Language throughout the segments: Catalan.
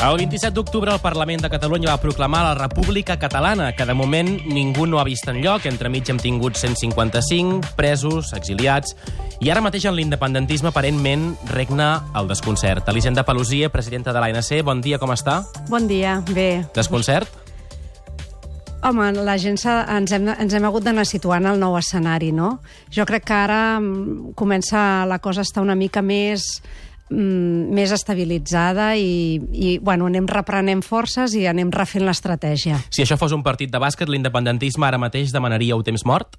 El 27 d'octubre el Parlament de Catalunya va proclamar la República Catalana, que de moment ningú no ha vist en lloc. Entremig hem tingut 155 presos, exiliats, i ara mateix en l'independentisme aparentment regna el desconcert. Elisenda Pelosia, presidenta de l'ANC, bon dia, com està? Bon dia, bé. Desconcert? Home, la gent ens hem, ens hem hagut d'anar situant al nou escenari, no? Jo crec que ara mm, comença la cosa a estar una mica més mm, més estabilitzada i, i bueno, anem reprenent forces i anem refent l'estratègia. Si això fos un partit de bàsquet, l'independentisme ara mateix demanaria un temps mort?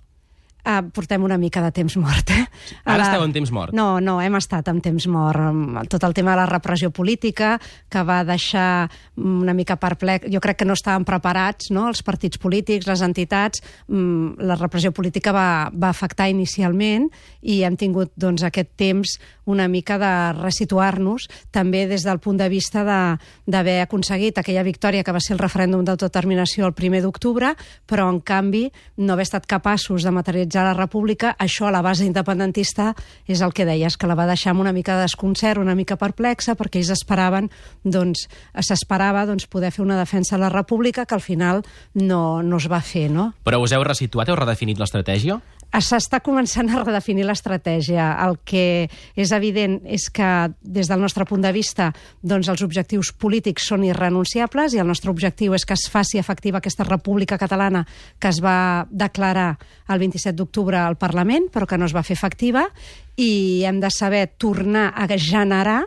Uh, portem una mica de temps mort, eh? Ara, Ara esteu en temps mort? No, no, hem estat en temps mort. Tot el tema de la repressió política, que va deixar una mica perplex... Jo crec que no estaven preparats, no?, els partits polítics, les entitats. Mm, la repressió política va, va afectar inicialment i hem tingut, doncs, aquest temps una mica de resituar-nos, també des del punt de vista d'haver aconseguit aquella victòria que va ser el referèndum d'autodeterminació el primer d'octubre, però, en canvi, no haver estat capaços de materialitzar organitzar la república, això a la base independentista és el que deies, que la va deixar amb una mica de desconcert, una mica perplexa, perquè ells esperaven, doncs, s'esperava doncs, poder fer una defensa de la república que al final no, no es va fer, no? Però us heu resituat, heu redefinit l'estratègia? S'està començant a redefinir l'estratègia. El que és evident és que, des del nostre punt de vista, doncs els objectius polítics són irrenunciables i el nostre objectiu és que es faci efectiva aquesta república catalana que es va declarar el 27 d'octubre al Parlament, però que no es va fer efectiva, i hem de saber tornar a generar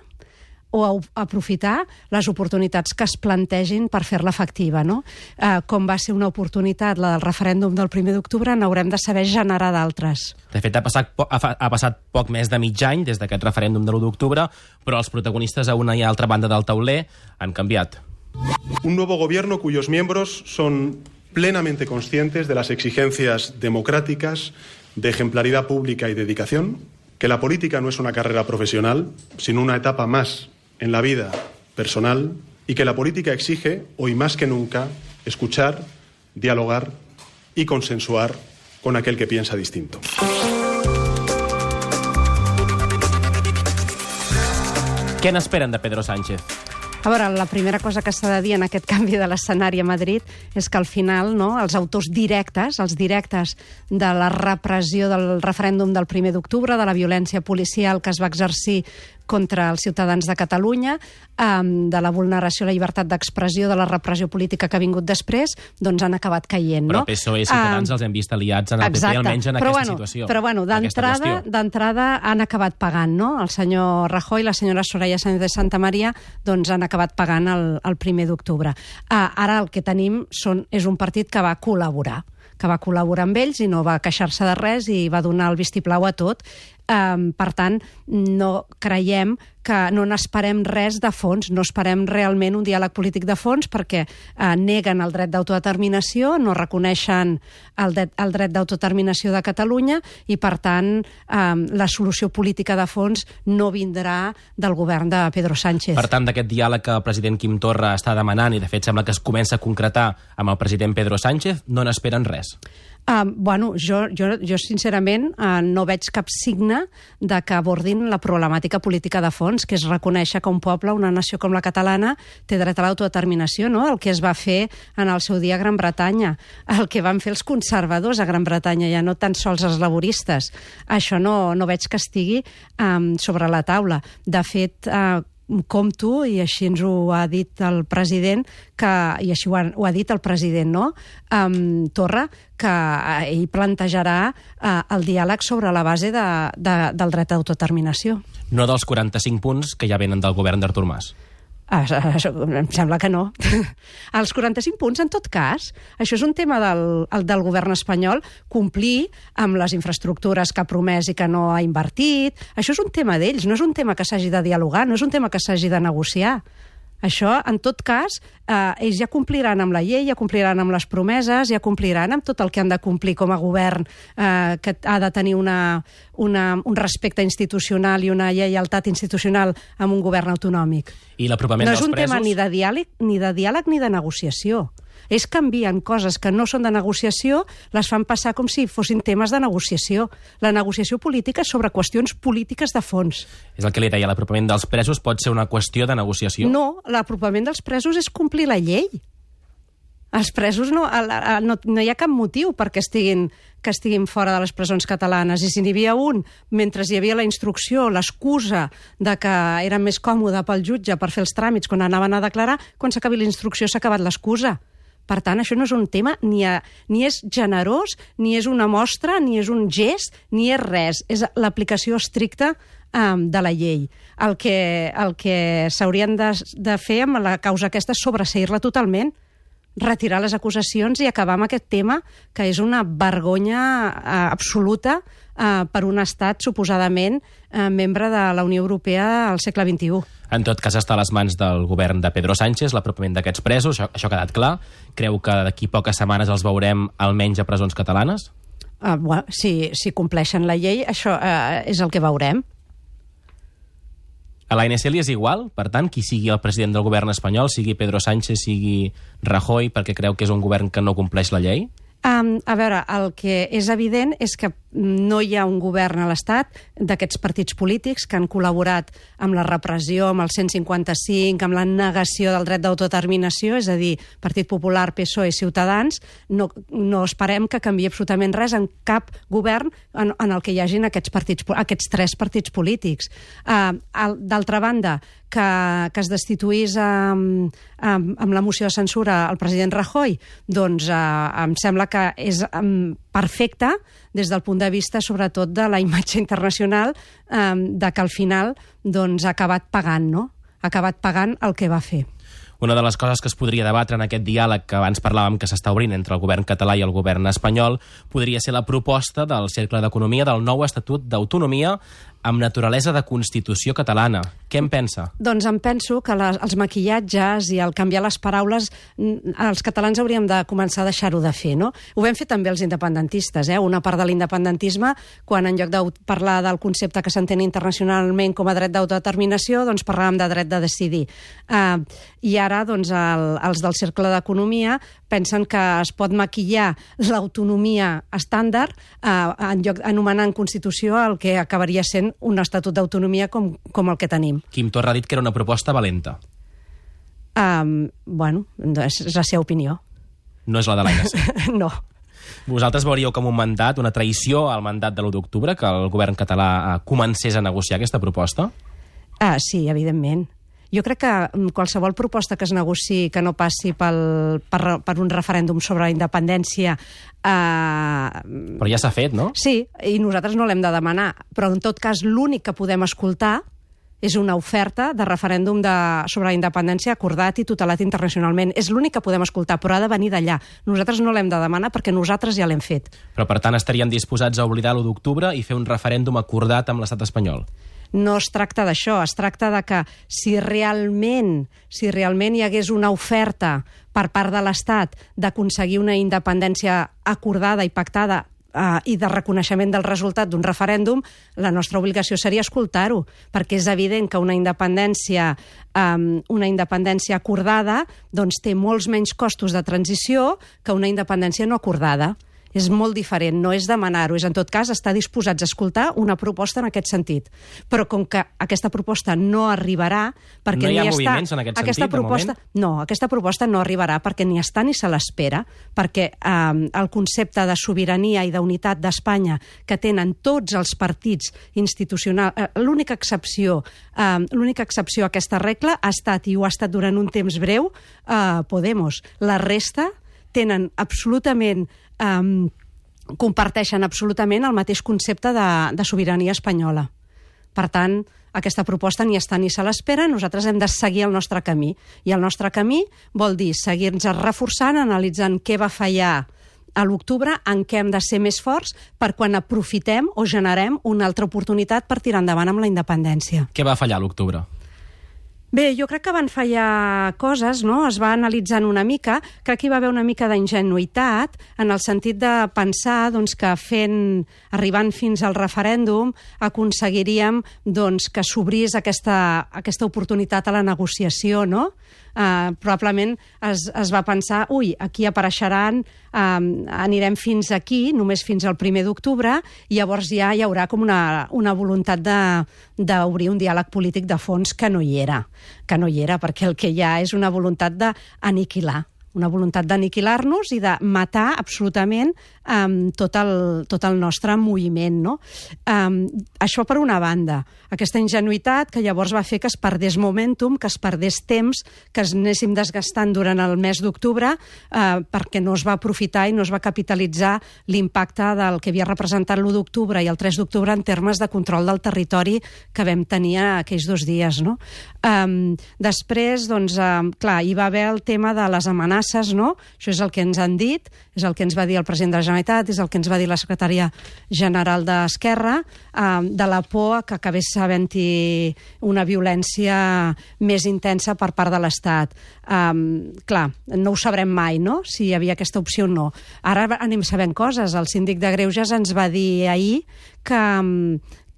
o aprofitar les oportunitats que es plantegin per fer-la efectiva. No? Eh, com va ser una oportunitat la del referèndum del 1 d'octubre, n'haurem de saber generar d'altres. De fet, ha passat, ha, ha passat poc més de mig any des d'aquest referèndum de l'1 d'octubre, però els protagonistes a una i altra banda del tauler han canviat. Un nuevo gobierno cuyos miembros son plenamente conscientes de las exigencias democráticas, de ejemplaridad pública y dedicación, que la política no es una carrera profesional, sino una etapa más en la vida personal y que la política exige, hoy más que nunca, escuchar, dialogar y consensuar con aquel que piensa distinto. Què n'esperen de Pedro Sánchez? A veure, la primera cosa que s'ha de dir en aquest canvi de l'escenari a Madrid és que al final no, els autors directes, els directes de la repressió del referèndum del primer d'octubre, de la violència policial que es va exercir contra els ciutadans de Catalunya, de la vulneració a la llibertat d'expressió, de la repressió política que ha vingut després, doncs han acabat caient. Però no? PSOE i Ciutadans uh, els hem vist aliats en el exacte. PP, almenys en però aquesta bueno, situació. Però bueno, d'entrada d'entrada han acabat pagant, no? El senyor Rajoy i la senyora Soraya Sánchez de Santa Maria doncs han acabat pagant el, el primer d'octubre. Uh, ara el que tenim són, és un partit que va col·laborar que va col·laborar amb ells i no va queixar-se de res i va donar el vistiplau a tot. Um, per tant, no creiem que no n'esperem res de fons, no esperem realment un diàleg polític de fons perquè eh, neguen el dret d'autodeterminació, no reconeixen el, de, el dret d'autodeterminació de Catalunya i, per tant, eh, la solució política de fons no vindrà del govern de Pedro Sánchez. Per tant, d'aquest diàleg que el president Quim Torra està demanant i, de fet, sembla que es comença a concretar amb el president Pedro Sánchez, no n'esperen res. Uh, bueno, jo, jo, jo sincerament uh, no veig cap signe de que abordin la problemàtica política de fons, que és reconèixer que un poble, una nació com la catalana, té dret a l'autodeterminació, no? el que es va fer en el seu dia a Gran Bretanya, el que van fer els conservadors a Gran Bretanya, ja no tan sols els laboristes. Això no, no veig que estigui um, sobre la taula. De fet, uh, compto, i així ens ho ha dit el president, que, i així ho ha, ho ha dit el president, no?, um, Torra, que ell plantejarà uh, el diàleg sobre la base de, de, del dret d'autodeterminació. No dels 45 punts que ja venen del govern d'Artur Mas. Ah, em sembla que no. Els 45 punts, en tot cas, això és un tema del, del govern espanyol, complir amb les infraestructures que ha promès i que no ha invertit. Això és un tema d'ells, no és un tema que s'hagi de dialogar, no és un tema que s'hagi de negociar. Això, en tot cas, eh, ells ja compliran amb la llei, ja compliran amb les promeses, ja compliran amb tot el que han de complir com a govern, eh, que ha de tenir una, una, un respecte institucional i una lleialtat institucional amb un govern autonòmic. I l'apropament no dels presos? No és un tema ni de diàleg ni de, diàleg ni de negociació. Ells canvien coses que no són de negociació, les fan passar com si fossin temes de negociació. La negociació política és sobre qüestions polítiques de fons. És el que li deia, l'apropament dels presos pot ser una qüestió de negociació? No, l'apropament dels presos és complir la llei. Els presos no, no, no hi ha cap motiu perquè estiguin, que estiguin fora de les presons catalanes. I si n'hi havia un, mentre hi havia la instrucció, l'excusa de que era més còmode pel jutge per fer els tràmits quan anaven a declarar, quan s'acabi la instrucció s'ha acabat l'excusa. Per tant, això no és un tema, ni, a, ni és generós, ni és una mostra, ni és un gest, ni és res. És l'aplicació estricta um, de la llei. El que, el que s'haurien de, de fer amb la causa aquesta és sobreseir-la totalment retirar les acusacions i acabar amb aquest tema, que és una vergonya eh, absoluta eh, per un estat suposadament eh, membre de la Unió Europea al segle XXI. En tot cas, està a les mans del govern de Pedro Sánchez l'apropament d'aquests presos, això, això ha quedat clar. Creu que d'aquí poques setmanes els veurem almenys a presons catalanes? Uh, bueno, si, si compleixen la llei, això uh, és el que veurem. A l'ANC li és igual, per tant, qui sigui el president del govern espanyol, sigui Pedro Sánchez, sigui Rajoy, perquè creu que és un govern que no compleix la llei? Um, a veure, el que és evident és que no hi ha un govern a l'Estat d'aquests partits polítics que han col·laborat amb la repressió, amb el 155, amb la negació del dret d'autodeterminació, és a dir, Partit Popular, PSOE i Ciutadans, no, no esperem que canvi absolutament res en cap govern en, en el que hi hagin aquests, partits, aquests tres partits polítics. Uh, D'altra banda, que, que es destituís amb, amb, amb la moció de censura el president Rajoy, doncs uh, em sembla que és perfecte des del punt de vista, sobretot, de la imatge internacional, um, de que al final doncs, ha acabat pagant, no? Ha acabat pagant el que va fer. Una de les coses que es podria debatre en aquest diàleg que abans parlàvem que s'està obrint entre el govern català i el govern espanyol podria ser la proposta del Cercle d'Economia del nou Estatut d'Autonomia amb naturalesa de Constitució catalana. Què en pensa? Doncs em penso que les, els maquillatges i el canviar les paraules els catalans hauríem de començar a deixar-ho de fer, no? Ho vam fer també els independentistes, eh? Una part de l'independentisme, quan en lloc de parlar del concepte que s'entén internacionalment com a dret d'autodeterminació, doncs parlàvem de dret de decidir. Uh, I ara, doncs, el, els del Cercle d'Economia pensen que es pot maquillar l'autonomia estàndard uh, en lloc anomenant Constitució el que acabaria sent un estatut d'autonomia com, com el que tenim. Quim Torra ha dit que era una proposta valenta. Um, bueno, és la seva opinió. No és la de l'ANC. no. Vosaltres veuríeu com un mandat, una traïció al mandat de l'1 d'octubre, que el govern català eh, comencés a negociar aquesta proposta? Ah, sí, evidentment. Jo crec que mm, qualsevol proposta que es negoci que no passi pel, per, per un referèndum sobre la independència... Eh... Però ja s'ha fet, no? Sí, i nosaltres no l'hem de demanar. Però, en tot cas, l'únic que podem escoltar és una oferta de referèndum de, sobre la independència acordat i tutelat internacionalment. És l'únic que podem escoltar, però ha de venir d'allà. Nosaltres no l'hem de demanar perquè nosaltres ja l'hem fet. Però, per tant, estaríem disposats a oblidar l'1 d'octubre i fer un referèndum acordat amb l'estat espanyol? No es tracta d'això, es tracta de que si realment, si realment hi hagués una oferta per part de l'Estat d'aconseguir una independència acordada i pactada eh, i de reconeixement del resultat d'un referèndum, la nostra obligació seria escoltar-ho, perquè és evident que una independència, um, una independència acordada doncs té molts menys costos de transició que una independència no acordada és molt diferent, no és demanar-ho, és en tot cas estar disposats a escoltar una proposta en aquest sentit. Però com que aquesta proposta no arribarà, perquè no hi ha ni moviments està, en aquest aquesta sentit, proposta, No, aquesta proposta no arribarà perquè ni està ni se l'espera, perquè eh, el concepte de sobirania i d'unitat d'Espanya que tenen tots els partits institucionals, eh, l'única excepció, eh, l'única excepció a aquesta regla ha estat, i ho ha estat durant un temps breu, eh, Podemos. La resta tenen absolutament um, comparteixen absolutament el mateix concepte de, de sobirania espanyola. Per tant, aquesta proposta ni està ni se l'espera, nosaltres hem de seguir el nostre camí. I el nostre camí vol dir seguir-nos reforçant, analitzant què va fallar a l'octubre, en què hem de ser més forts per quan aprofitem o generem una altra oportunitat per tirar endavant amb la independència. Què va fallar a l'octubre? Bé, jo crec que van fallar coses, no? Es va analitzant una mica. Crec que hi va haver una mica d'ingenuïtat en el sentit de pensar doncs, que fent, arribant fins al referèndum aconseguiríem doncs, que s'obrís aquesta, aquesta oportunitat a la negociació, no? Eh, probablement es, es va pensar, ui, aquí apareixeran, eh, anirem fins aquí, només fins al primer d'octubre, i llavors ja hi haurà com una, una voluntat d'obrir un diàleg polític de fons que no hi era, que no hi era, perquè el que hi ha és una voluntat d'aniquilar una voluntat d'aniquilar-nos i de matar absolutament um, tot, el, tot el nostre moviment. No? Um, això per una banda, aquesta ingenuïtat que llavors va fer que es perdés momentum, que es perdés temps, que es anéssim desgastant durant el mes d'octubre uh, perquè no es va aprofitar i no es va capitalitzar l'impacte del que havia representat l'1 d'octubre i el 3 d'octubre en termes de control del territori que vam tenir aquells dos dies. No? Um, després, doncs, um, clar, hi va haver el tema de les amenaces, no? Això és el que ens han dit, és el que ens va dir el president de la Generalitat, és el que ens va dir la secretària general d'Esquerra, eh, de la por que acabés havent-hi una violència més intensa per part de l'Estat. Um, clar, no ho sabrem mai, no?, si hi havia aquesta opció o no. Ara anem sabent coses. El síndic de Greuges ens va dir ahir que,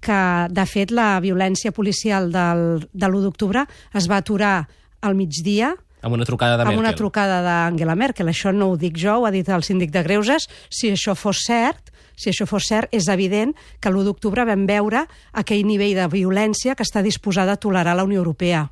que de fet, la violència policial del, de l'1 d'octubre es va aturar al migdia, amb una trucada de Merkel. Amb una trucada d'Angela Merkel. Això no ho dic jo, ho ha dit el síndic de Greuges. Si això fos cert, si això fos cert, és evident que l'1 d'octubre vam veure aquell nivell de violència que està disposada a tolerar la Unió Europea.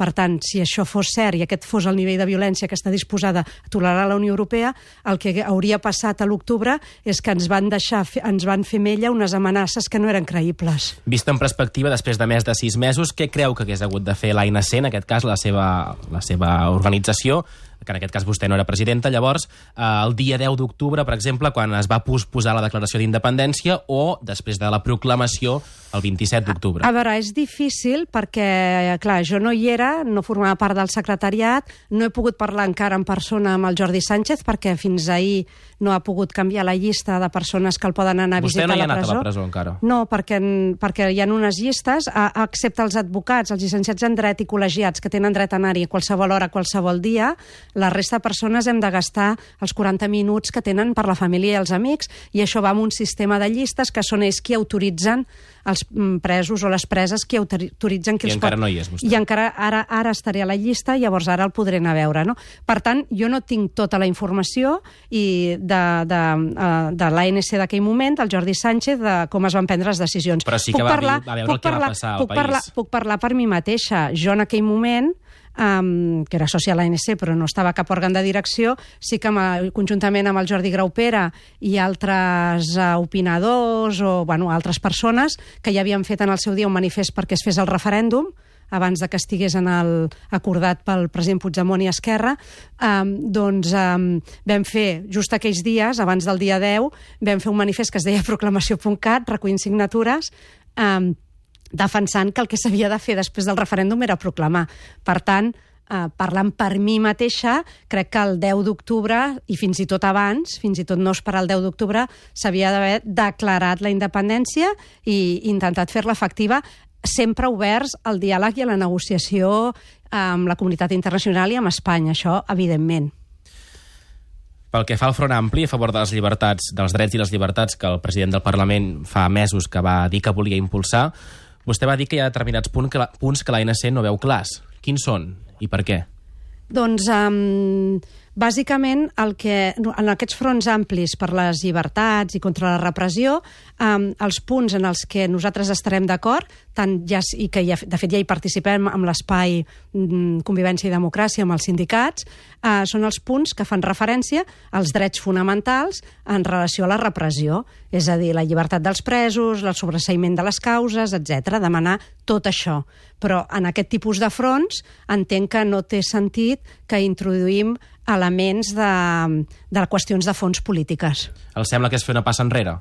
Per tant, si això fos cert i aquest fos el nivell de violència que està disposada a tolerar la Unió Europea, el que hauria passat a l'octubre és que ens van deixar, ens van fer mella unes amenaces que no eren creïbles. Vist en perspectiva, després de més de sis mesos, què creu que hagués hagut de fer l'ANC, en aquest cas la seva, la seva organització, que en aquest cas vostè no era presidenta, llavors, eh, el dia 10 d'octubre, per exemple, quan es va posposar la declaració d'independència o després de la proclamació el 27 d'octubre. A, a veure, és difícil perquè, clar, jo no hi era, no formava part del secretariat, no he pogut parlar encara en persona amb el Jordi Sánchez perquè fins ahir no ha pogut canviar la llista de persones que el poden anar a Vostè visitar no hi a ha la presó. anat a la presó encara? No, perquè, perquè hi ha unes llistes, excepte els advocats, els llicenciats en dret i col·legiats que tenen dret a anar-hi a qualsevol hora, a qualsevol dia, la resta de persones hem de gastar els 40 minuts que tenen per la família i els amics, i això va amb un sistema de llistes que són ells qui autoritzen els mm, presos o les preses qui autoritzen que I els encara pot... no hi és, vostè. I encara ara, ara estaré a la llista, llavors ara el podré anar a veure. No? Per tant, jo no tinc tota la informació i de, de, uh, de l'ANC d'aquell moment, del Jordi Sánchez, de com es van prendre les decisions. Però sí que va parlar, va veure puc el que va parlar, passar al puc país. Parlar, puc parlar per mi mateixa. Jo en aquell moment um, que era soci a l'ANC però no estava cap òrgan de direcció, sí que amb, conjuntament amb el Jordi Graupera i altres uh, opinadors o bueno, altres persones que ja havien fet en el seu dia un manifest perquè es fes el referèndum, abans de que estigués en el, acordat pel president Puigdemont i Esquerra, um, doncs um, vam fer, just aquells dies, abans del dia 10, vam fer un manifest que es deia proclamació.cat, recollint signatures, um, defensant que el que s'havia de fer després del referèndum era proclamar. Per tant, eh, parlant per mi mateixa, crec que el 10 d'octubre, i fins i tot abans, fins i tot no esperar el 10 d'octubre, s'havia d'haver declarat la independència i intentat fer-la efectiva sempre oberts al diàleg i a la negociació amb la comunitat internacional i amb Espanya, això evidentment. Pel que fa al Front Ampli a favor de les llibertats, dels drets i les llibertats que el president del Parlament fa mesos que va dir que volia impulsar, vostè va dir que hi ha determinats punts que la, punts que l'ANC no veu clars. Quins són i per què? Doncs, um, bàsicament, el que, en aquests fronts amplis per les llibertats i contra la repressió, um, els punts en els que nosaltres estarem d'acord, tant ja, i que ja, de fet ja hi participem amb l'espai mm, Convivència i Democràcia, amb els sindicats, uh, són els punts que fan referència als drets fonamentals en relació a la repressió, és a dir, la llibertat dels presos, el sobreseïment de les causes, etc. demanar tot això. Però en aquest tipus de fronts entenc que no té sentit que introduïm elements de, de qüestions de fons polítiques. El sembla que és fer una passa enrere?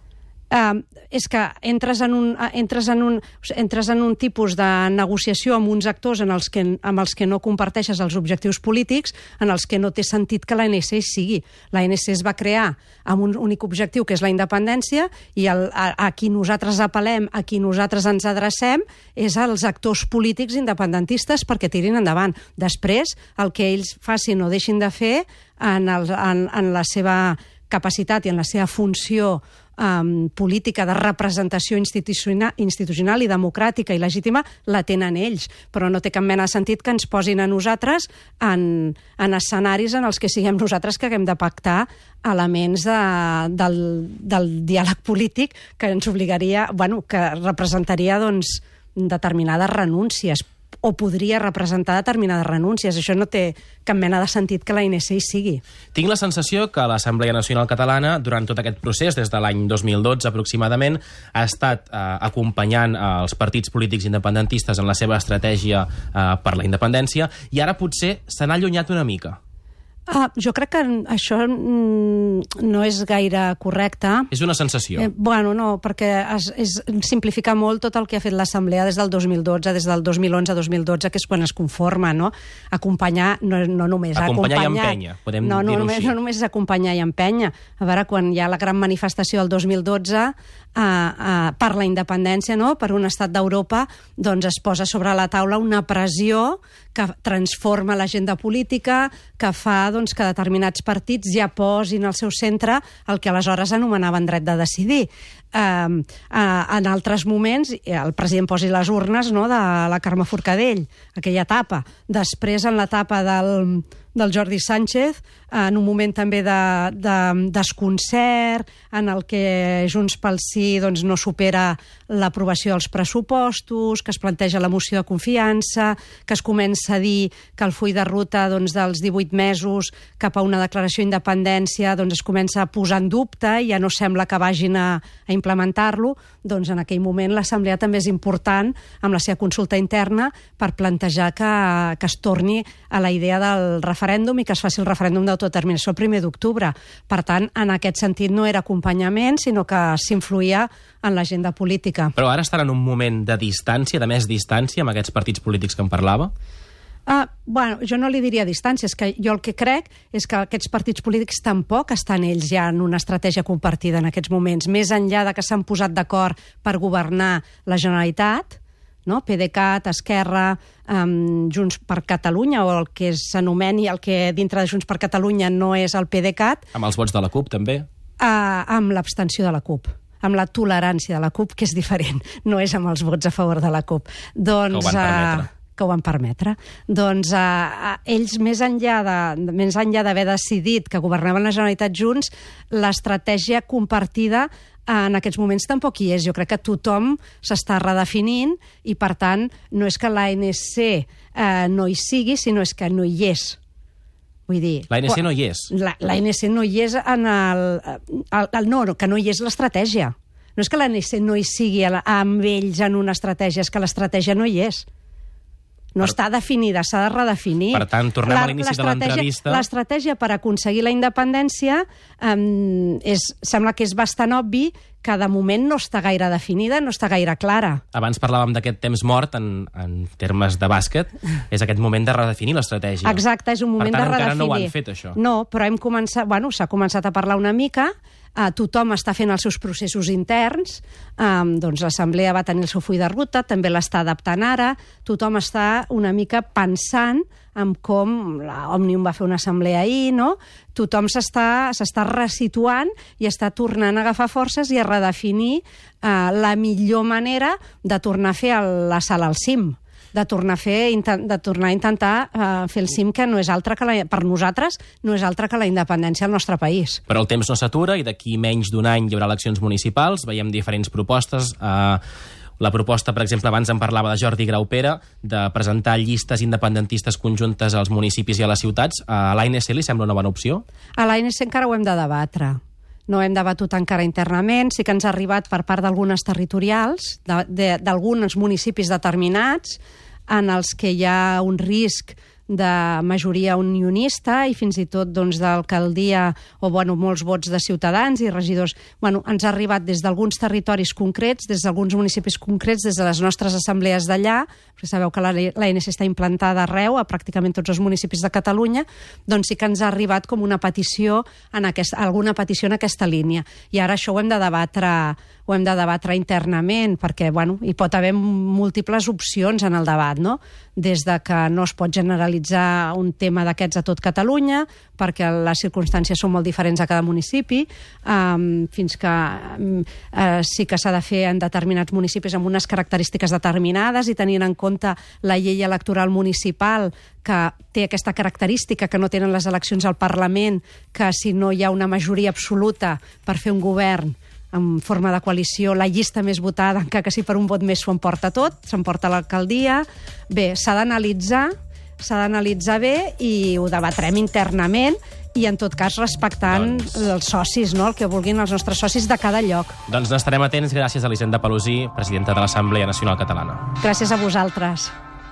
Uh, és que entres en, un, entres, en un, entres en un tipus de negociació amb uns actors en els que, amb els que no comparteixes els objectius polítics, en els que no té sentit que l'ANC sigui. L'ANC es va crear amb un únic objectiu, que és la independència, i el, a, a qui nosaltres apel·lem, a qui nosaltres ens adrecem, és als actors polítics independentistes perquè tirin endavant. Després, el que ells facin o deixin de fer en, el, en, en la seva capacitat i en la seva funció um, política de representació institucional, institucional i democràtica i legítima la tenen ells, però no té cap mena de sentit que ens posin a nosaltres en, en escenaris en els que siguem nosaltres que haguem de pactar elements de, del, del diàleg polític que ens obligaria, bueno, que representaria doncs, determinades renúncies o podria representar determinades renúncies. Això no té cap mena de sentit que la INC hi sigui. Tinc la sensació que l'Assemblea Nacional Catalana, durant tot aquest procés, des de l'any 2012 aproximadament, ha estat eh, acompanyant eh, els partits polítics independentistes en la seva estratègia eh, per la independència i ara potser se n'ha allunyat una mica. Ah, jo crec que això mm, no és gaire correcte. És una sensació. Eh, bueno, no, perquè es, és simplificar molt tot el que ha fet l'Assemblea des del 2012, des del 2011-2012, que és quan es conforma, no? Acompanyar, no, no només... Acompanyar, acompanyar i empènyer, podem no, no, dir-ho només, així. No només és acompanyar i empènyer. A veure, quan hi ha la gran manifestació del 2012 eh, eh, per la independència, no? per un estat d'Europa, doncs es posa sobre la taula una pressió que transforma l'agenda política, que fa doncs, que determinats partits ja posin al seu centre el que aleshores anomenaven dret de decidir. Um, uh, en altres moments el president posi les urnes no, de la Carme Forcadell, aquella etapa. Després, en l'etapa del, del Jordi Sánchez, en un moment també de, de desconcert, en el que Junts pel Sí doncs, no supera l'aprovació dels pressupostos, que es planteja la moció de confiança, que es comença a dir que el full de ruta doncs, dels 18 mesos cap a una declaració d'independència doncs, es comença a posar en dubte i ja no sembla que vagin a, a implementar-lo, doncs en aquell moment l'Assemblea també és important amb la seva consulta interna per plantejar que, que es torni a la idea del referèndum i que es faci el referèndum d'autodeterminació el primer d'octubre. Per tant, en aquest sentit no era acompanyament, sinó que s'influïa en l'agenda política. Però ara estan en un moment de distància, de més distància, amb aquests partits polítics que en parlava? Ah, bueno, jo no li diria distància, és que jo el que crec és que aquests partits polítics tampoc estan ells ja en una estratègia compartida en aquests moments, més enllà de que s'han posat d'acord per governar la Generalitat, no? PDeCAT, Esquerra, um, Junts per Catalunya, o el que s'anomeni el que dintre de Junts per Catalunya no és el PDeCAT, Amb els vots de la CUP, també? uh, amb l'abstenció de la CUP amb la tolerància de la CUP, que és diferent, no és amb els vots a favor de la CUP. Doncs, Que eh, que ho van permetre. Doncs eh, ells, més enllà de, més enllà d'haver decidit que governaven la Generalitat junts, l'estratègia compartida en aquests moments tampoc hi és. Jo crec que tothom s'està redefinint i, per tant, no és que l'ANC eh, no hi sigui, sinó és que no hi és. Vull dir... L'ANC no hi és. La, l'ANC no hi és en el, el, el... No, no, que no hi és l'estratègia. No és que l'ANC no hi sigui la- amb ells en una estratègia, és que l'estratègia no hi és. No Per- està definida, s'ha de redefinir. Per tant, tornem a l'inici de l'entrevista. L'estratègia per aconseguir la independència um, és, sembla que és bastant obvi que de moment no està gaire definida, no està gaire clara. Abans parlàvem d'aquest temps mort en, en termes de bàsquet. És aquest moment de redefinir l'estratègia. Exacte, és un moment per tant, de redefinir. no ho han fet, això. No, però hem començat, bueno, s'ha començat a parlar una mica, eh, tothom està fent els seus processos interns, eh, doncs l'Assemblea va tenir el seu full de ruta, també l'està adaptant ara, tothom està una mica pensant en com la Òmnium va fer una assemblea ahir, no? Tothom s'està resituant i està tornant a agafar forces i a redefinir eh, la millor manera de tornar a fer el, la sala al cim de tornar a fer, de tornar a intentar uh, fer el cim que no és altre que la, per nosaltres no és altre que la independència del nostre país. Però el temps no s'atura i d'aquí menys d'un any hi haurà eleccions municipals. Veiem diferents propostes. Eh, la proposta, per exemple, abans en parlava de Jordi Graupera, de presentar llistes independentistes conjuntes als municipis i a les ciutats. A l'ANC li sembla una bona opció? A l'ANC encara ho hem de debatre. No hem debatut encara internament, sí que ens ha arribat per part d'algunes territorials, d'alguns municipis determinats, en els que hi ha un risc de majoria unionista i fins i tot doncs, d'alcaldia o bueno, molts vots de ciutadans i regidors. Bueno, ens ha arribat des d'alguns territoris concrets, des d'alguns municipis concrets, des de les nostres assemblees d'allà, perquè sabeu que la- l'ANC està implantada arreu, a pràcticament tots els municipis de Catalunya, doncs sí que ens ha arribat com una petició, en aquest, alguna petició en aquesta línia. I ara això ho hem de debatre, ho hem de debatre internament, perquè bueno, hi pot haver múltiples opcions en el debat, no? des de que no es pot generalitzar un tema d'aquests a tot Catalunya, perquè les circumstàncies són molt diferents a cada municipi, um, fins que um, uh, sí que s'ha de fer en determinats municipis amb unes característiques determinades i tenint en compte la llei electoral municipal que té aquesta característica que no tenen les eleccions al Parlament, que si no hi ha una majoria absoluta per fer un govern en forma de coalició, la llista més votada, encara que si per un vot més s'ho emporta tot, s'emporta l'alcaldia. Bé, s'ha d'analitzar, s'ha d'analitzar bé i ho debatrem internament i en tot cas respectant doncs... els socis, no? el que vulguin els nostres socis de cada lloc. Doncs n'estarem atents gràcies a l'Hisenda Pelosí, presidenta de l'Assemblea Nacional Catalana. Gràcies a vosaltres.